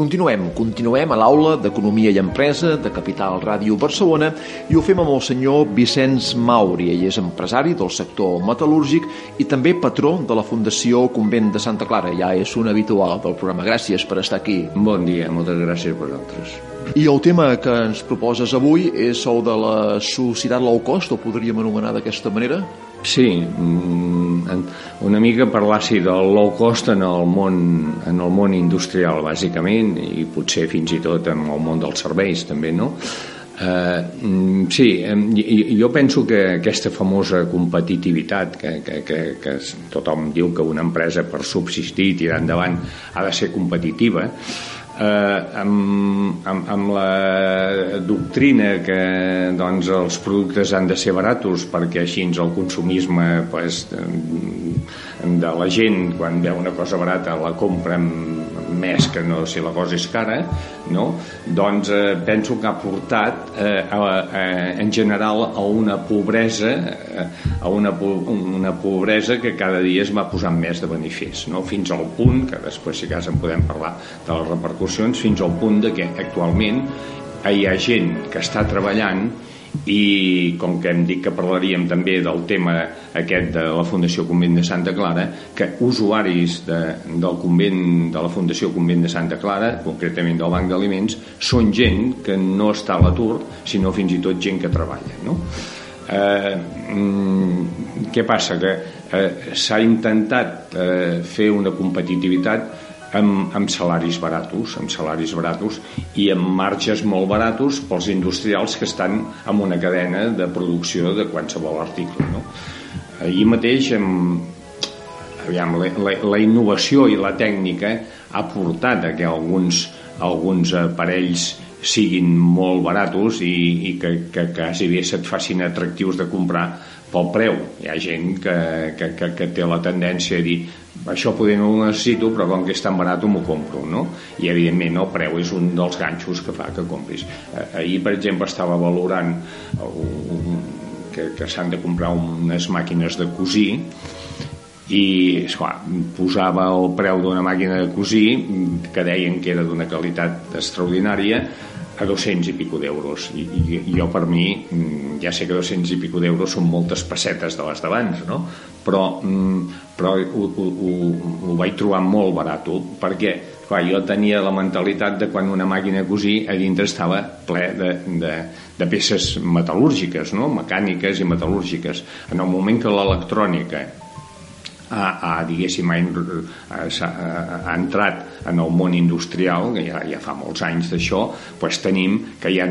continuem, continuem a l'aula d'Economia i Empresa de Capital Ràdio Barcelona i ho fem amb el senyor Vicenç Mauri. Ell és empresari del sector metal·lúrgic i també patró de la Fundació Convent de Santa Clara. Ja és un habitual del programa. Gràcies per estar aquí. Bon dia, moltes gràcies per vosaltres. I el tema que ens proposes avui és el de la societat low cost, o podríem anomenar d'aquesta manera? Sí, mm, una mica parlar sí, del low cost en el, món, en el món industrial, bàsicament, i potser fins i tot en el món dels serveis, també, no? Uh, sí, jo penso que aquesta famosa competitivitat que, que, que, que tothom diu que una empresa per subsistir i tirar endavant ha de ser competitiva eh, amb, amb, amb la doctrina que doncs, els productes han de ser baratos perquè així el consumisme pues, de la gent quan veu una cosa barata la compra més que no si la cosa és cara no? doncs eh, penso que ha portat eh, a, a, en general a una pobresa eh, a una, una pobresa que cada dia es va posant més de manifest no? fins al punt, que després si cas en podem parlar de les repercussions, fins al punt de que actualment hi ha gent que està treballant i com que hem dit que parlaríem també del tema aquest de la Fundació Convent de Santa Clara que usuaris de, del convent de la Fundació Convent de Santa Clara concretament del Banc d'Aliments són gent que no està a l'atur sinó fins i tot gent que treballa no? eh, mm, què passa? que eh, s'ha intentat eh, fer una competitivitat amb, amb salaris baratos, amb salaris baratos i amb marges molt baratos pels industrials que estan en una cadena de producció de qualsevol article. No? Ahir mateix, amb, aviam, la, la, la innovació i la tècnica ha portat a que alguns, alguns aparells siguin molt baratos i, i que, que quasi bé se't facin atractius de comprar pel preu. Hi ha gent que, que, que, que té la tendència a dir això poder no ho necessito però com que és tan barat m'ho compro no? i evidentment el preu és un dels ganxos que fa que compris eh, ahir per exemple estava valorant un, que, que s'han de comprar unes màquines de cosir i esclar, posava el preu d'una màquina de cosir que deien que era d'una qualitat extraordinària a 200 i pico d'euros I, i, jo per mi mm, ja sé que 200 i pico d'euros són moltes pessetes de les d'abans no? però, mm, però ho, ho, ho, ho vaig trobar molt barat perquè clar, jo tenia la mentalitat de quan una màquina cosir a dintre estava ple de, de, de peces metal·lúrgiques, no? mecàniques i metal·lúrgiques. En el moment que l'electrònica ha, ha, diguéssim, ha, ha, ha entrat en el món industrial, que ja, ja fa molts anys d'això, doncs tenim que hi ha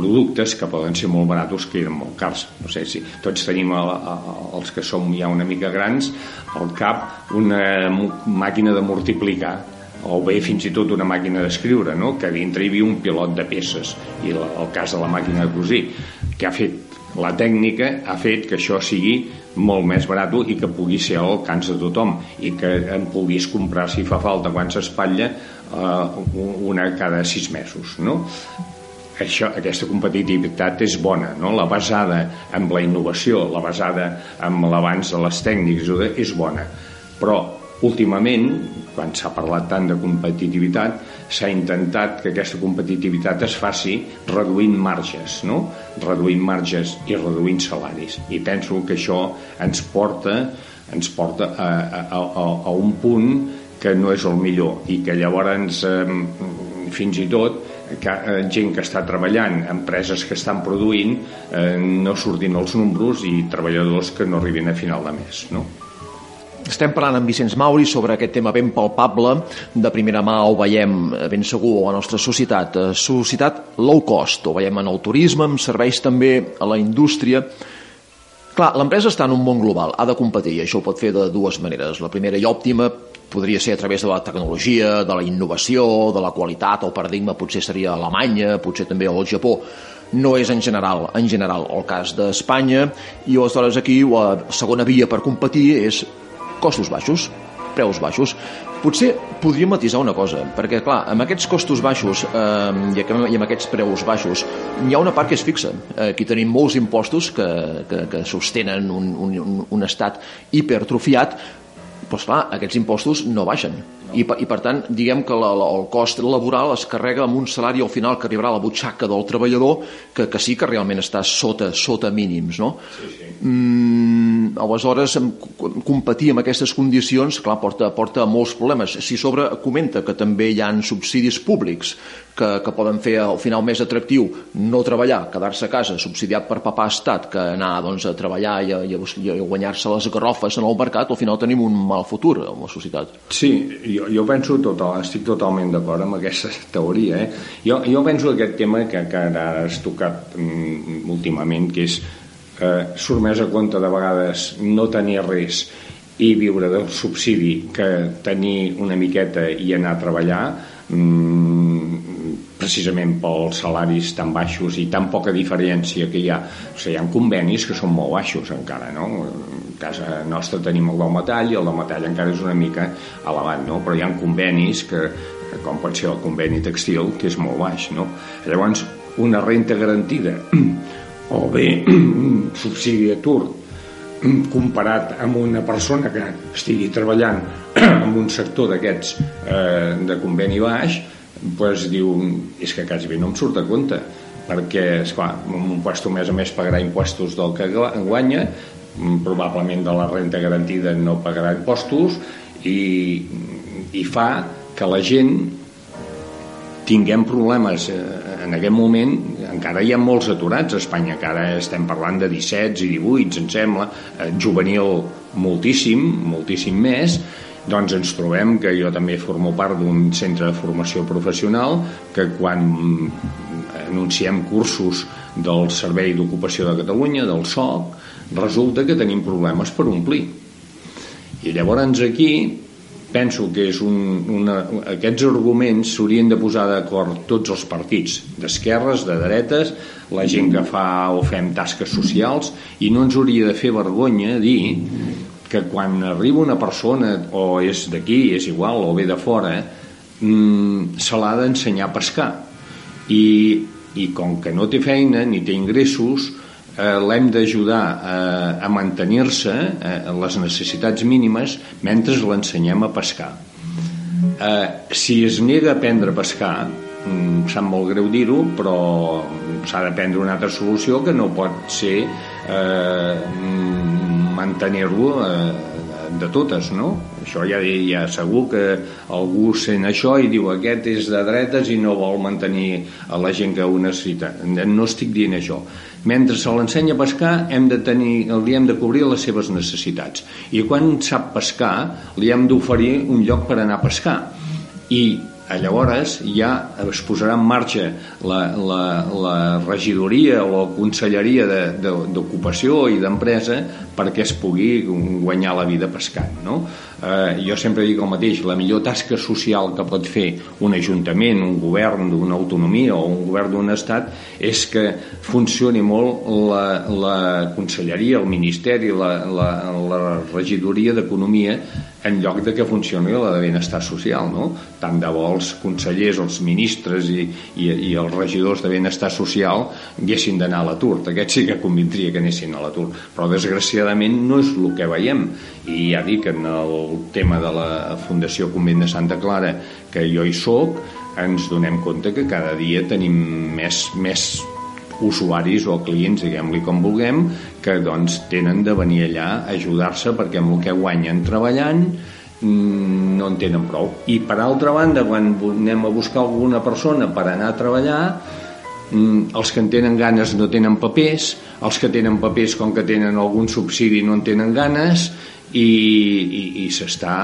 productes que poden ser molt baratos que eren molt cars. No sé si tots tenim, el, els que som ja una mica grans, al cap una màquina de multiplicar o bé fins i tot una màquina d'escriure, no? que dintre hi havia un pilot de peces i el cas de la màquina de cosir, que ha fet la tècnica ha fet que això sigui molt més barat i que pugui ser al alcance de tothom i que en puguis comprar si fa falta quan s'espatlla eh, una cada sis mesos no? això, aquesta competitivitat és bona, no? la basada en la innovació, la basada en l'avanç de les tècniques és bona, però últimament, quan s'ha parlat tant de competitivitat, s'ha intentat que aquesta competitivitat es faci reduint marges, no? reduint marges i reduint salaris. I penso que això ens porta, ens porta a, a, a, a un punt que no és el millor i que llavors eh, fins i tot que, eh, gent que està treballant, empreses que estan produint, eh, no surtin els números i treballadors que no arribin a final de mes. No? Estem parlant amb Vicenç Mauri sobre aquest tema ben palpable. De primera mà ho veiem ben segur a la nostra societat. Eh, societat low cost, ho veiem en el turisme, en serveis també a la indústria. Clar, l'empresa està en un món global, ha de competir, i això ho pot fer de dues maneres. La primera i òptima podria ser a través de la tecnologia, de la innovació, de la qualitat, el paradigma potser seria Alemanya, potser també el Japó, no és en general, en general el cas d'Espanya i aleshores aquí la segona via per competir és costos baixos, preus baixos. Potser podria matisar una cosa, perquè, clar, amb aquests costos baixos eh, i, amb aquests preus baixos hi ha una part que és fixa. Aquí tenim molts impostos que, que, que sostenen un, un, un estat hipertrofiat, però esclar, aquests impostos no baixen. I, i per tant, diguem que la, la, el cost laboral es carrega amb un salari al final que arribarà a la butxaca del treballador que, que sí que realment està sota, sota mínims, no? Sí, sí. Mm, aleshores, competir amb aquestes condicions, clar, porta, porta molts problemes. Si sobre comenta que també hi han subsidis públics que, que poden fer al final més atractiu no treballar, quedar-se a casa subsidiat per papà estat que anar doncs, a treballar i a, i a, i guanyar-se les garrofes en el mercat, al final tenim un mal futur en la societat. Sí, jo, jo penso total, estic totalment d'acord amb aquesta teoria. Eh? Jo, jo penso aquest tema que, que ara has tocat mm, últimament, que és eh, surt més a compte de vegades no tenir res i viure del subsidi que tenir una miqueta i anar a treballar mm, precisament pels salaris tan baixos i tan poca diferència que hi ha. O sigui, hi ha convenis que són molt baixos encara, no? A casa nostra tenim el del metall i el del metall encara és una mica elevat, no? Però hi ha convenis que, com pot ser el conveni textil, que és molt baix, no? Llavors, una renta garantida o bé un subsidi d'atur comparat amb una persona que estigui treballant en un sector d'aquests eh, de conveni baix pues, diu, és que quasi bé no em surt a compte perquè, esclar, un puesto més a més pagarà impostos del que guanya probablement de la renta garantida no pagarà impostos i, i fa que la gent tinguem problemes eh, en aquest moment encara hi ha molts aturats a Espanya encara estem parlant de 17 i 18 em sembla, eh, juvenil moltíssim, moltíssim més doncs ens trobem que jo també formo part d'un centre de formació professional que quan anunciem cursos del Servei d'Ocupació de Catalunya, del SOC, resulta que tenim problemes per omplir. I llavors aquí penso que és un, una, aquests arguments s'haurien de posar d'acord tots els partits, d'esquerres, de dretes, la gent que fa o fem tasques socials, i no ens hauria de fer vergonya dir que quan arriba una persona, o és d'aquí, és igual, o ve de fora, mmm, se l'ha d'ensenyar a pescar. I, I com que no té feina ni té ingressos, l'hem d'ajudar a, a mantenir-se eh, les necessitats mínimes mentre l'ensenyem a pescar. Eh, si es nega a aprendre a pescar, mm, sap molt greu dir-ho, però s'ha de prendre una altra solució que no pot ser eh, mantenir-lo eh, de totes, no? Això ja, ja segur que algú sent això i diu aquest és de dretes i no vol mantenir a la gent que ho necessita. No estic dient això. Mentre se l'ensenya a pescar hem de tenir, li hem de cobrir les seves necessitats. I quan sap pescar li hem d'oferir un lloc per anar a pescar. I llavors ja es posarà en marxa la, la, la regidoria o la conselleria d'ocupació i d'empresa perquè es pugui guanyar la vida pescant no? Eh, jo sempre dic el mateix la millor tasca social que pot fer un ajuntament, un govern d'una autonomia o un govern d'un estat és que funcioni molt la, la conselleria, el ministeri la, la, la regidoria d'economia en lloc de que funcioni la de benestar social no? tant de bo els consellers, els ministres i, i, i els regidors de benestar social haguessin d'anar a l'atur aquests sí que convindria que anessin a l'atur però desgraciadament no és el que veiem i ja dic en el tema de la Fundació Convent de Santa Clara que jo hi sóc ens donem compte que cada dia tenim més, més usuaris o clients, diguem-li com vulguem, que doncs tenen de venir allà a ajudar-se perquè amb el que guanyen treballant mm, no en tenen prou. I per altra banda, quan anem a buscar alguna persona per anar a treballar, mm, els que en tenen ganes no tenen papers, els que tenen papers com que tenen algun subsidi no en tenen ganes i, i, i s'està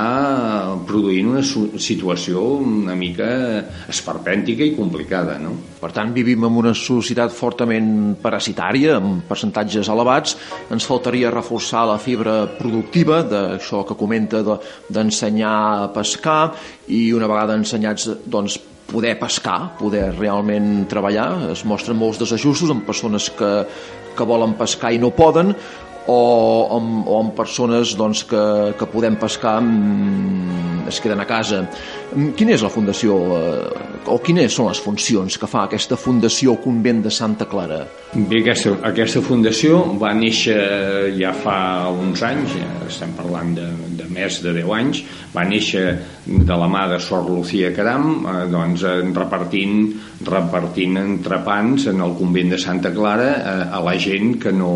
produint una situació una mica esperpèntica i complicada. No? Per tant, vivim en una societat fortament parasitària, amb percentatges elevats. Ens faltaria reforçar la fibra productiva, d'això que comenta d'ensenyar de, a pescar, i una vegada ensenyats, doncs, poder pescar, poder realment treballar. Es mostren molts desajustos amb persones que, que volen pescar i no poden, o amb, o amb persones doncs, que, que podem pescar mmm, es queden a casa. Mm, quina és la fundació eh, o quines són les funcions que fa aquesta Fundació Convent de Santa Clara? Bé, aquesta, aquesta fundació va néixer ja fa uns anys, ja estem parlant de, de més de 10 anys, va néixer de la mà de Sor Lucía Caram, eh, doncs, eh, repartint, repartint entrepans en el convent de Santa Clara eh, a la gent que no,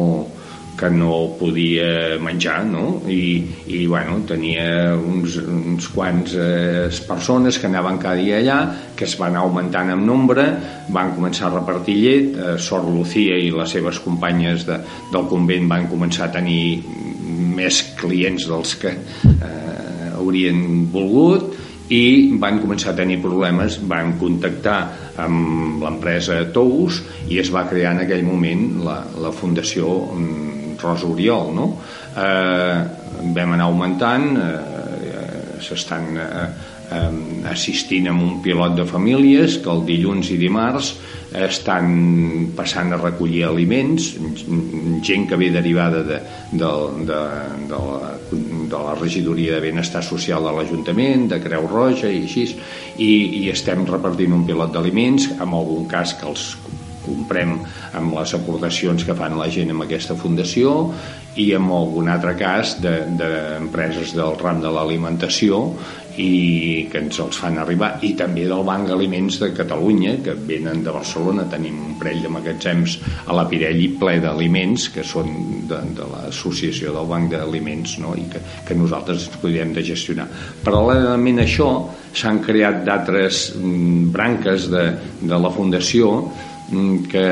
que no podia menjar, no? I, i bueno, tenia uns, uns quants eh, persones que anaven cada dia allà, que es van augmentant en nombre, van començar a repartir llet, eh, Sor Lucía i les seves companyes de, del convent van començar a tenir més clients dels que eh, haurien volgut i van començar a tenir problemes, van contactar amb l'empresa Tous i es va crear en aquell moment la, la Fundació mm, Rosa Oriol, no? Eh, vam anar augmentant, eh, s'estan eh, assistint amb un pilot de famílies que el dilluns i dimarts estan passant a recollir aliments, gent que ve derivada de, de, de, de, la, de la regidoria de benestar social de l'Ajuntament, de Creu Roja i així, i, i estem repartint un pilot d'aliments, en algun cas que els comprem amb les aportacions que fan la gent amb aquesta fundació i en algun altre cas d'empreses de, del ram de l'alimentació i que ens els fan arribar. I també del Banc Aliments de Catalunya que venen de Barcelona. Tenim un parell de magatzems a la Pirelli ple d'aliments que són de, de l'associació del Banc d'Aliments no? i que, que nosaltres ens podríem de gestionar. Paral·lelament a això s'han creat d'altres mm, branques de, de la Fundació que,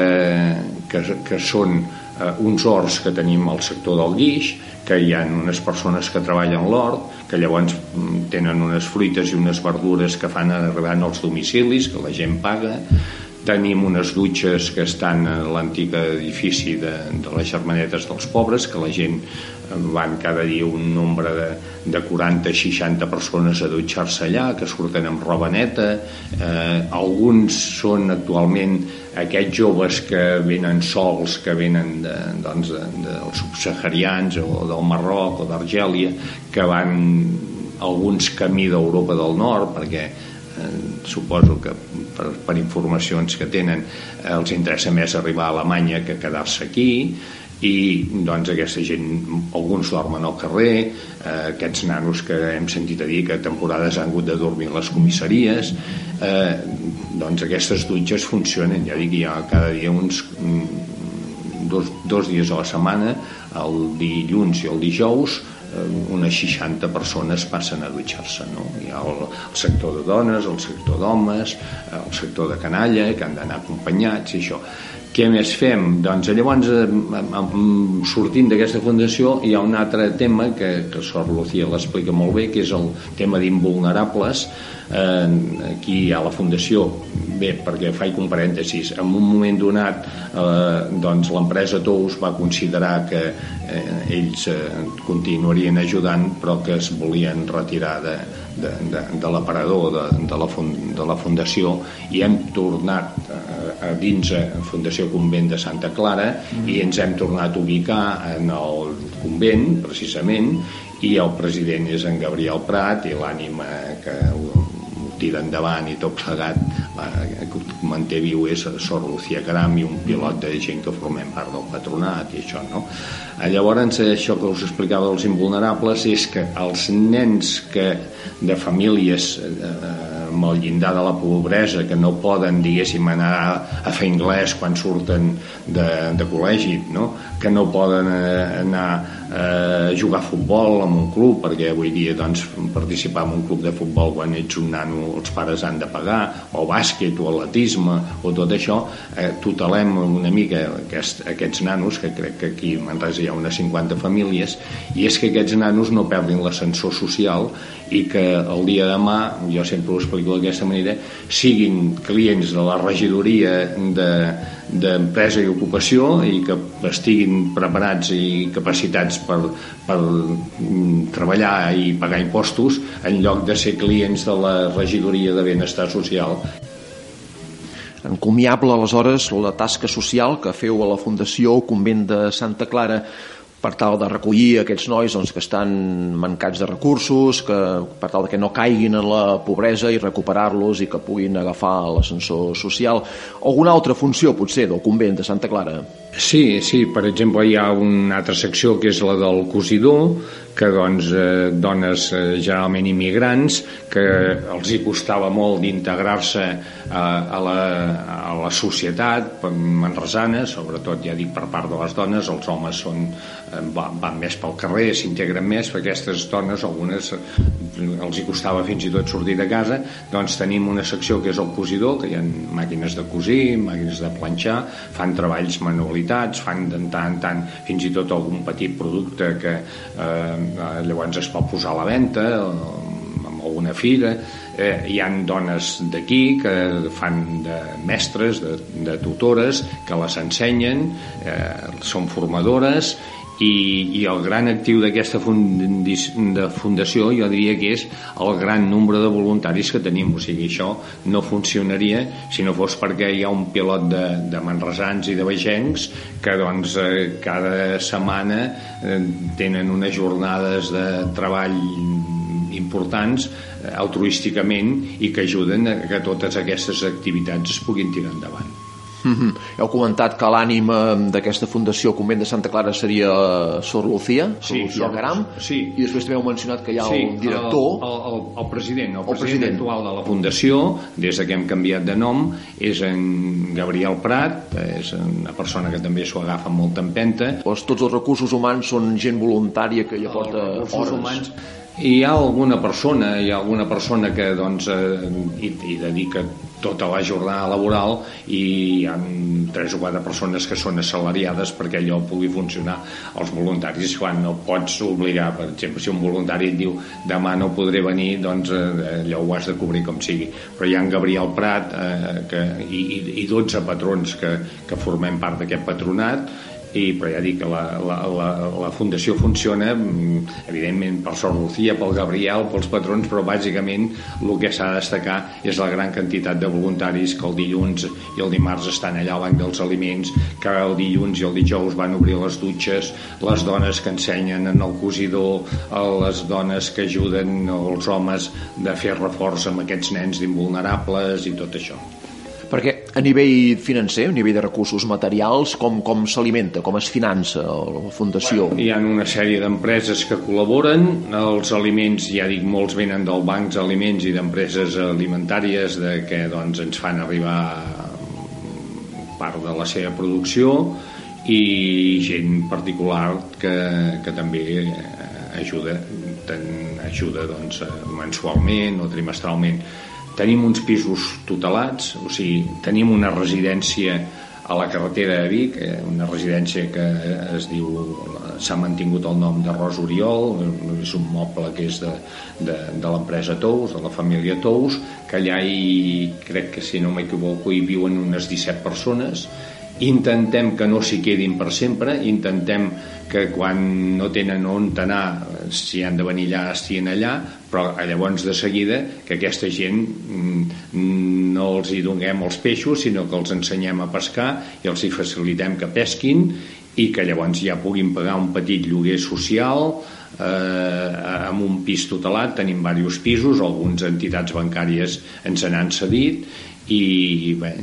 que, que són eh, uns horts que tenim al sector del guix, que hi ha unes persones que treballen l'hort, que llavors mm, tenen unes fruites i unes verdures que fan arribar als domicilis, que la gent paga, tenim unes dutxes que estan a l'antic edifici de, de les germanetes dels pobres, que la gent van cada dia un nombre de, de 40-60 persones a dutxar-se allà, que surten amb roba neta. Eh, alguns són actualment aquests joves que venen sols, que venen de, doncs, de, dels subsaharians o del Marroc o d'Argèlia, que van alguns camí d'Europa del Nord, perquè eh, suposo que per, per informacions que tenen eh, els interessa més arribar a Alemanya que quedar-se aquí i doncs aquesta gent alguns dormen al carrer eh, aquests nanos que hem sentit a dir que temporades han hagut de dormir a les comissaries eh, doncs aquestes dutxes funcionen. Ja dic, hi ha cada dia uns mm, dos, dos dies a la setmana el dilluns i el dijous eh, unes 60 persones passen a dutxar-se no? hi ha el, el sector de dones, el sector d'homes el sector de canalla que han d'anar acompanyats i això què més fem? Doncs llavors, eh, sortint d'aquesta fundació, hi ha un altre tema que, que Sor Lucía l'explica molt bé, que és el tema d'invulnerables. Eh, aquí ha la fundació, bé, perquè faig un parèntesis, en un moment donat eh, doncs l'empresa Tous va considerar que eh, ells eh, continuarien ajudant però que es volien retirar de, de, de, de l'aparador de, de, la de la fundació i hem tornat a dins a Fundació Convent de Santa Clara mm. i ens hem tornat a ubicar en el convent, precisament, i el president és en Gabriel Prat i l'ànima que ho, ho tira endavant i tot plegat que manté viu és Sor Lucía Caram i un pilot de gent que formem part del patronat i això, no? Llavors, això que us explicava dels invulnerables és que els nens que de famílies eh, amb el llindar de la pobresa que no poden, diguéssim, anar a fer anglès quan surten de, de col·legi, no? que no poden eh, anar eh, a jugar a futbol en un club, perquè avui dia doncs, participar en un club de futbol quan ets un nano els pares han de pagar, o bàsquet, o atletisme, o tot això, eh, tutelem una mica aquest, aquests nanos, que crec que aquí a Manresa hi ha unes 50 famílies, i és que aquests nanos no perdin l'ascensor social i que el dia de demà, jo sempre ho explico d'aquesta manera, siguin clients de la regidoria d'empresa de, i ocupació i que estiguin preparats i capacitats per, per mm, treballar i pagar impostos en lloc de ser clients de la regidoria de benestar social. Encomiable aleshores la tasca social que feu a la Fundació Convent de Santa Clara per tal de recollir aquests nois doncs, que estan mancats de recursos, que, per tal que no caiguin en la pobresa i recuperar-los i que puguin agafar l'ascensor social. Alguna altra funció, potser, del convent de Santa Clara? Sí, sí, per exemple, hi ha una altra secció que és la del cosidor, que doncs, eh, dones eh, generalment immigrants que els hi costava molt d'integrar-se a, a, la, a la societat manresana, sobretot ja dic per part de les dones, els homes són, eh, van, més pel carrer, s'integren més, perquè aquestes dones, algunes els hi costava fins i tot sortir de casa, doncs tenim una secció que és el cosidor, que hi ha màquines de cosir, màquines de planxar, fan treballs manualitats, fan de tant en tant fins i tot algun petit producte que eh, llavors es pot posar a la venda, amb alguna fira, eh, hi han dones d'aquí que fan de mestres, de, de tutores, que les ensenyen, eh, són formadores i, i el gran actiu d'aquesta fundació jo diria que és el gran nombre de voluntaris que tenim. O sigui, això no funcionaria si no fos perquè hi ha un pilot de, de manresans i de vegencs que doncs eh, cada setmana eh, tenen unes jornades de treball importants eh, altruísticament i que ajuden a que totes aquestes activitats es puguin tirar endavant Mm -hmm. Heu comentat que l'ànima d'aquesta fundació Convent de Santa Clara seria Sor Lucía, Sor sí, Lucía Caram, sí. i després també heu mencionat que hi ha sí, el director... El, el, el, president, el, el president, president actual de la fundació, des que hem canviat de nom, és en Gabriel Prat, és una persona que també s'ho agafa amb molta empenta. Tots els recursos humans són gent voluntària que hi aporta els hores. humans hi ha alguna persona, hi ha alguna persona que doncs, eh, hi, hi dedica tota la jornada laboral i hi ha tres o quatre persones que són assalariades perquè allò pugui funcionar. Els voluntaris quan no pots obligar per exemple si un voluntari et diu demà no podré venir doncs eh, allò ho has de cobrir com sigui. Però hi ha en Gabriel Prat eh, que, i, i 12 patrons que, que formem part d'aquest patronat i, però ja dic que la, la, la, la fundació funciona mm, evidentment per Sor Lucía, pel Gabriel pels patrons, però bàsicament el que s'ha de destacar és la gran quantitat de voluntaris que el dilluns i el dimarts estan allà al banc dels aliments que el dilluns i el dijous van obrir les dutxes les dones que ensenyen en el cosidor les dones que ajuden els homes de fer reforç amb aquests nens d'invulnerables i tot això perquè a nivell financer, a nivell de recursos materials, com, com s'alimenta, com es finança la Fundació? Bueno, hi ha una sèrie d'empreses que col·laboren, els aliments, ja dic, molts venen del bancs d'aliments i d'empreses alimentàries de que doncs, ens fan arribar part de la seva producció i gent particular que, que també ajuda, ajuda doncs, mensualment o trimestralment Tenim uns pisos tutelats, o sigui, tenim una residència a la carretera de Vic, eh, una residència que es diu s'ha mantingut el nom de Ros Oriol, és un moble que és de, de, de l'empresa Tous, de la família Tous, que allà hi, crec que si no m'equivoco, hi viuen unes 17 persones, intentem que no s'hi quedin per sempre, intentem que quan no tenen on anar, si han de venir allà, estiguin allà, però llavors de seguida que aquesta gent mm, no els hi donem els peixos, sinó que els ensenyem a pescar i els hi facilitem que pesquin i que llavors ja puguin pagar un petit lloguer social eh, amb un pis tutelat, tenim diversos pisos, algunes entitats bancàries ens n'han cedit i bé,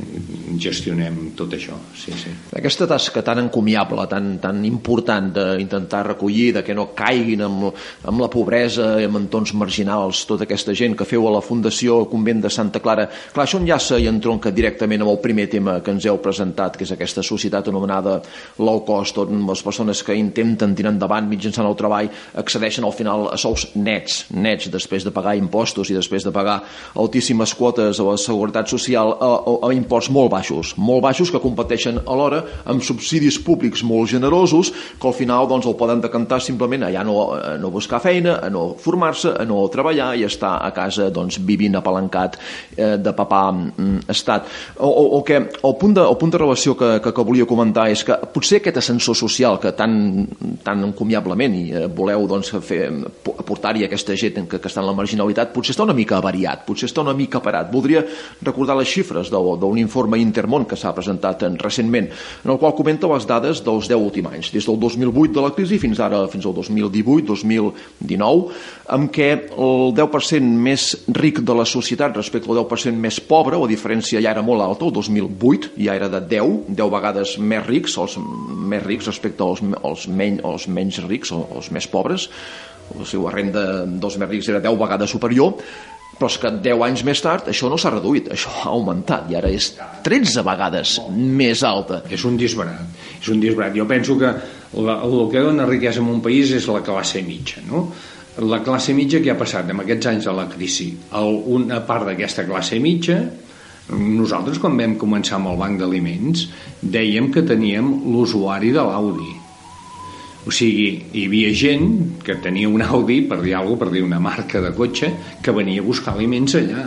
gestionem tot això sí, sí. Aquesta tasca tan encomiable tan, tan important d'intentar recollir de que no caiguin amb, amb la pobresa i amb entorns marginals tota aquesta gent que feu a la Fundació Convent de Santa Clara clar, això enllaça i entronca directament amb el primer tema que ens heu presentat que és aquesta societat anomenada low cost on les persones que intenten tirar endavant mitjançant el treball accedeixen al final a sous nets, nets després de pagar impostos i després de pagar altíssimes quotes a la seguretat social social a, a, a imports molt baixos, molt baixos que competeixen alhora amb subsidis públics molt generosos que al final doncs, el poden decantar simplement a ja no, a no buscar feina, a no formar-se, a no treballar i estar a casa doncs, vivint apalancat eh, de papà mm, estat. O, o, o que el punt, de, el punt de relació que, que, que volia comentar és que potser aquest ascensor social que tan, tan encomiablement i eh, voleu doncs, fer, aportar-hi aquesta gent que, que està en la marginalitat potser està una mica avariat, potser està una mica parat. Voldria recordar la les xifres d'un informe Intermón que s'ha presentat recentment, en el qual comenta les dades dels 10 últims anys, des del 2008 de la crisi fins ara, fins al 2018-2019, amb què el 10% més ric de la societat respecte al 10% més pobre, la diferència ja era molt alta, el 2008 ja era de 10, 10 vegades més rics, els més rics respecte als, als, menys, als menys rics, els més pobres, la seva renda dels més rics era 10 vegades superior, però és que 10 anys més tard això no s'ha reduït, això ha augmentat i ara és 13 vegades més alta. És un disbarat, és un disbarat. Jo penso que la, el que dona riquesa en un país és la classe mitja, no? La classe mitja que ha passat en aquests anys de la crisi, el, una part d'aquesta classe mitja nosaltres quan vam començar amb el banc d'aliments dèiem que teníem l'usuari de l'Audi o sigui, hi havia gent que tenia un Audi, per dir alguna per dir una marca de cotxe, que venia a buscar aliments allà.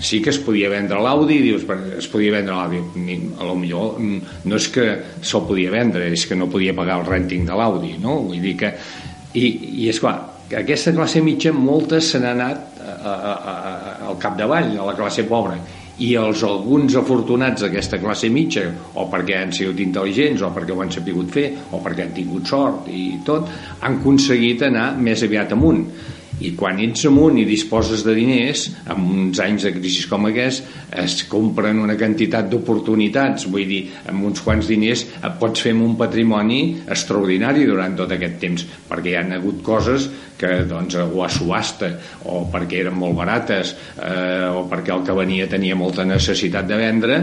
Sí que es podia vendre l'Audi, dius, es podia vendre l'Audi. A lo millor mm, no és que se'l podia vendre, és que no podia pagar el renting de l'Audi, no? Vull dir que... I, i és clar, aquesta classe mitja, moltes se n'ha anat a, a, a, al capdavall, a la classe pobra i els alguns afortunats d'aquesta classe mitja o perquè han sigut intel·ligents o perquè ho han sabut fer o perquè han tingut sort i tot han aconseguit anar més aviat amunt i quan ets amunt i disposes de diners en uns anys de crisi com aquest es compren una quantitat d'oportunitats. Vull dir, amb uns quants diners et pots fer un patrimoni extraordinari durant tot aquest temps perquè hi han hagut coses que doncs, o a subhasta o perquè eren molt barates eh, o perquè el que venia tenia molta necessitat de vendre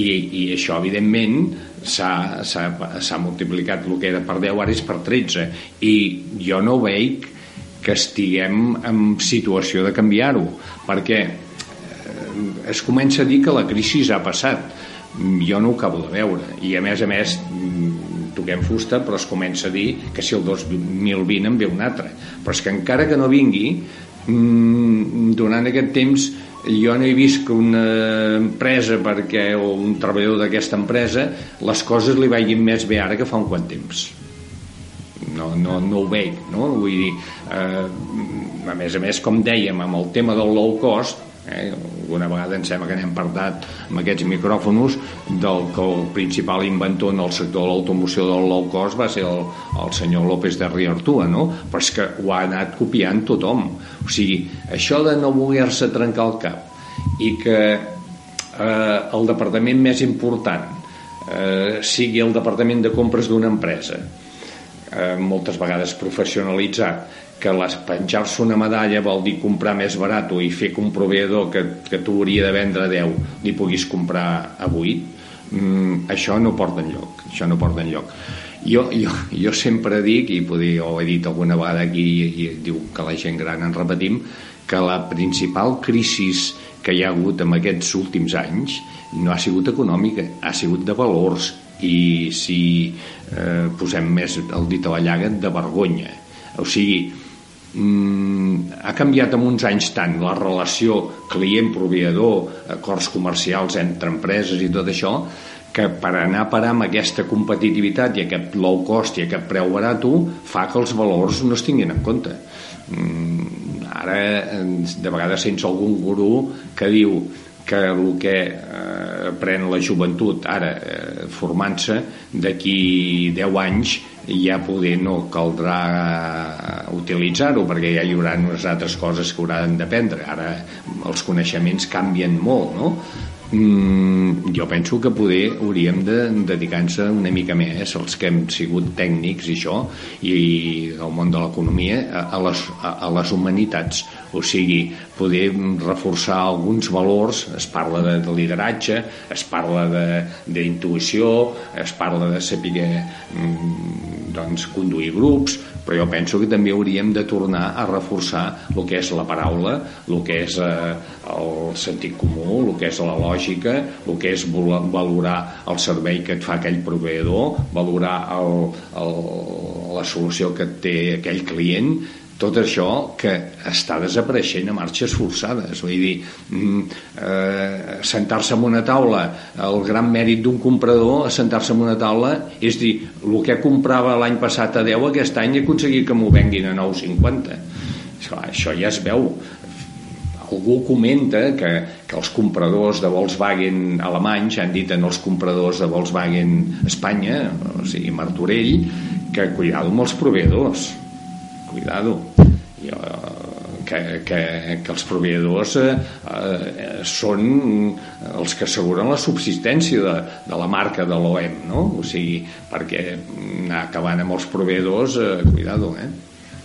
i, i això evidentment s'ha multiplicat el que era per 10 ara és per 13 i jo no veig que estiguem en situació de canviar-ho, perquè eh, es comença a dir que la crisi ha passat. Jo no ho acabo de veure. I a més a més, mm, toquem fusta, però es comença a dir que si el 2020 en ve un altre. Però és que encara que no vingui, mm, durant aquest temps jo no he vist que una empresa perquè, o un treballador d'aquesta empresa les coses li vagin més bé ara que fa un quant temps no, no, no ho veig no? vull dir, eh, a més a més com dèiem amb el tema del low cost eh, alguna vegada em sembla que n'hem parlat amb aquests micròfonos del que el principal inventor en el sector de l'automoció del low cost va ser el, el senyor López de Riartua no? però és que ho ha anat copiant tothom o sigui, això de no voler-se trencar el cap i que eh, el departament més important eh, sigui el departament de compres d'una empresa eh, moltes vegades professionalitzat que penjar-se una medalla vol dir comprar més barat i fer que un proveïdor que, que tu hauria de vendre a 10 li puguis comprar a 8 mm, això no porta enlloc això no porta enlloc. Jo, jo, jo sempre dic i poder, ho he dit alguna vegada aquí i, i diu que la gent gran en repetim que la principal crisi que hi ha hagut en aquests últims anys no ha sigut econòmica, ha sigut de valors i si eh, posem més el dit a la llaga de vergonya. O sigui mm, ha canviat en uns anys tant la relació client-proveïdor acords comercials entre empreses i tot això que per anar a parar amb aquesta competitivitat i aquest low cost i aquest preu barat fa que els valors no es tinguin en compte. Mm, ara de vegades sents algun gurú que diu que el que eh, pren la joventut ara eh, formant-se d'aquí 10 anys ja poder no caldrà eh, utilitzar-ho perquè ja hi haurà unes altres coses que hauran d'aprendre ara els coneixements canvien molt no? mm, jo penso que poder hauríem de dedicar-nos una mica més els que hem sigut tècnics i això i el món de l'economia a, a, les, a, a les humanitats o sigui, poder reforçar alguns valors. Es parla de, de lideratge es parla d'intuïció es parla de saber mm, doncs, conduir grups però jo penso que també hauríem de tornar a reforçar el que és la paraula, el que és eh, el sentit comú, el que és la lògica, el que és valorar el servei que et fa aquell proveïdor, valorar el, el, la solució que té aquell client, tot això que està desapareixent a marxes forçades. Vull dir, mm, eh, sentar-se en una taula el gran mèrit d'un comprador a sentar-se en una taula és dir, el que comprava l'any passat a 10 aquest any he aconseguit que m'ho venguin a 9,50 això, ja es veu. Algú comenta que, que els compradors de Volkswagen alemanys han dit en els compradors de Volkswagen Espanya, o sigui Martorell, que cuidado amb els proveïdors cuidado jo, que, que, que els proveïdors eh, eh, són els que asseguren la subsistència de, de la marca de l'OEM no? o sigui, perquè anar acabant amb els proveïdors eh, cuidado, eh?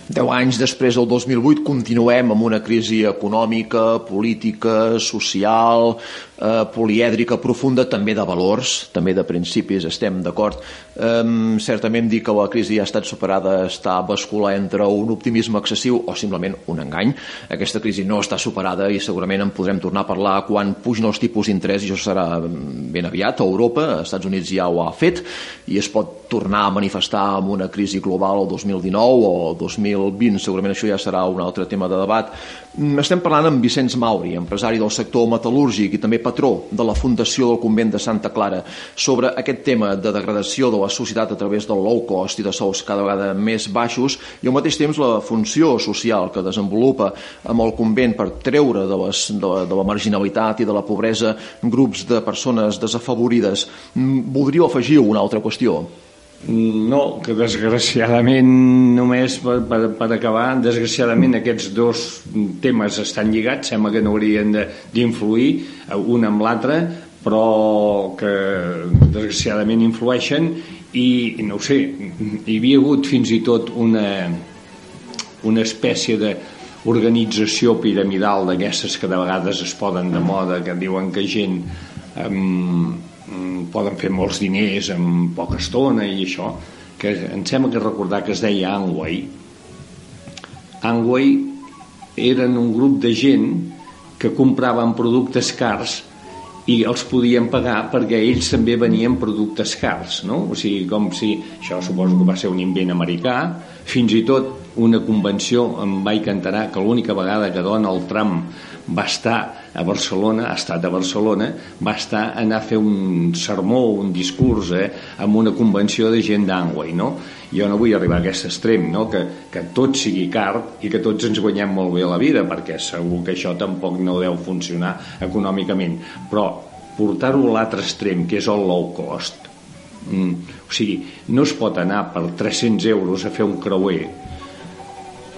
Deu anys després del 2008 continuem amb una crisi econòmica, política, social, eh, polièdrica profunda, també de valors, també de principis, estem d'acord. Eh, certament dir que la crisi ja ha estat superada està bascular entre un optimisme excessiu o simplement un engany. Aquesta crisi no està superada i segurament en podrem tornar a parlar quan pugin els tipus d'interès i això serà ben aviat. A Europa, als Estats Units ja ho ha fet i es pot tornar a manifestar amb una crisi global el 2019 o el 2020, segurament això ja serà un altre tema de debat. Mm, estem parlant amb Vicenç Mauri, empresari del sector metal·lúrgic i també patró de la Fundació del Convent de Santa Clara, sobre aquest tema de degradació de la societat a través del low cost i de sous cada vegada més baixos i al mateix temps la funció social que desenvolupa amb el convent per treure de, les, de, de la marginalitat i de la pobresa grups de persones desafavorides. Mm, voldríeu afegir una altra qüestió? No, que desgraciadament, només per, per, per acabar, desgraciadament aquests dos temes estan lligats, sembla que no haurien d'influir un amb l'altre, però que desgraciadament influeixen i, no ho sé, hi havia hagut fins i tot una, una espècie de organització piramidal d'aquestes que de vegades es poden de moda, que diuen que gent amb, poden fer molts diners en poca estona i això que em sembla que recordar que es deia Angway Angway eren un grup de gent que compraven productes cars i els podien pagar perquè ells també venien productes cars no? o sigui, com si això suposo que va ser un invent americà fins i tot una convenció em vaig enterar que l'única vegada que Donald Trump va estar a Barcelona, ha estat a Barcelona, va estar a anar a fer un sermó, un discurs, eh, amb una convenció de gent d'Angway, no? Jo no vull arribar a aquest extrem, no? Que, que tot sigui car i que tots ens guanyem molt bé la vida, perquè segur que això tampoc no deu funcionar econòmicament, però portar-ho a l'altre extrem, que és el low cost, mm, o sigui, no es pot anar per 300 euros a fer un creuer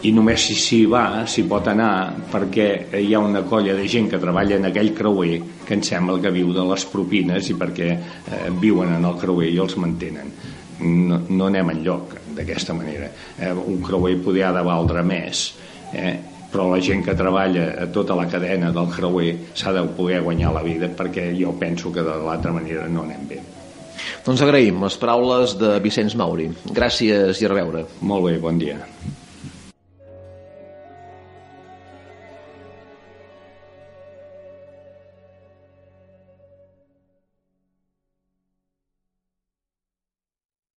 i només si s'hi va s'hi pot anar perquè hi ha una colla de gent que treballa en aquell creuer que em sembla que viu de les propines i perquè eh, viuen en el creuer i els mantenen no, no anem en lloc d'aquesta manera eh, un creuer poder ha de valdre més eh? però la gent que treballa a tota la cadena del creuer s'ha de poder guanyar la vida perquè jo penso que de l'altra manera no anem bé doncs agraïm les paraules de Vicenç Mauri. Gràcies i a reveure. Molt bé, bon dia.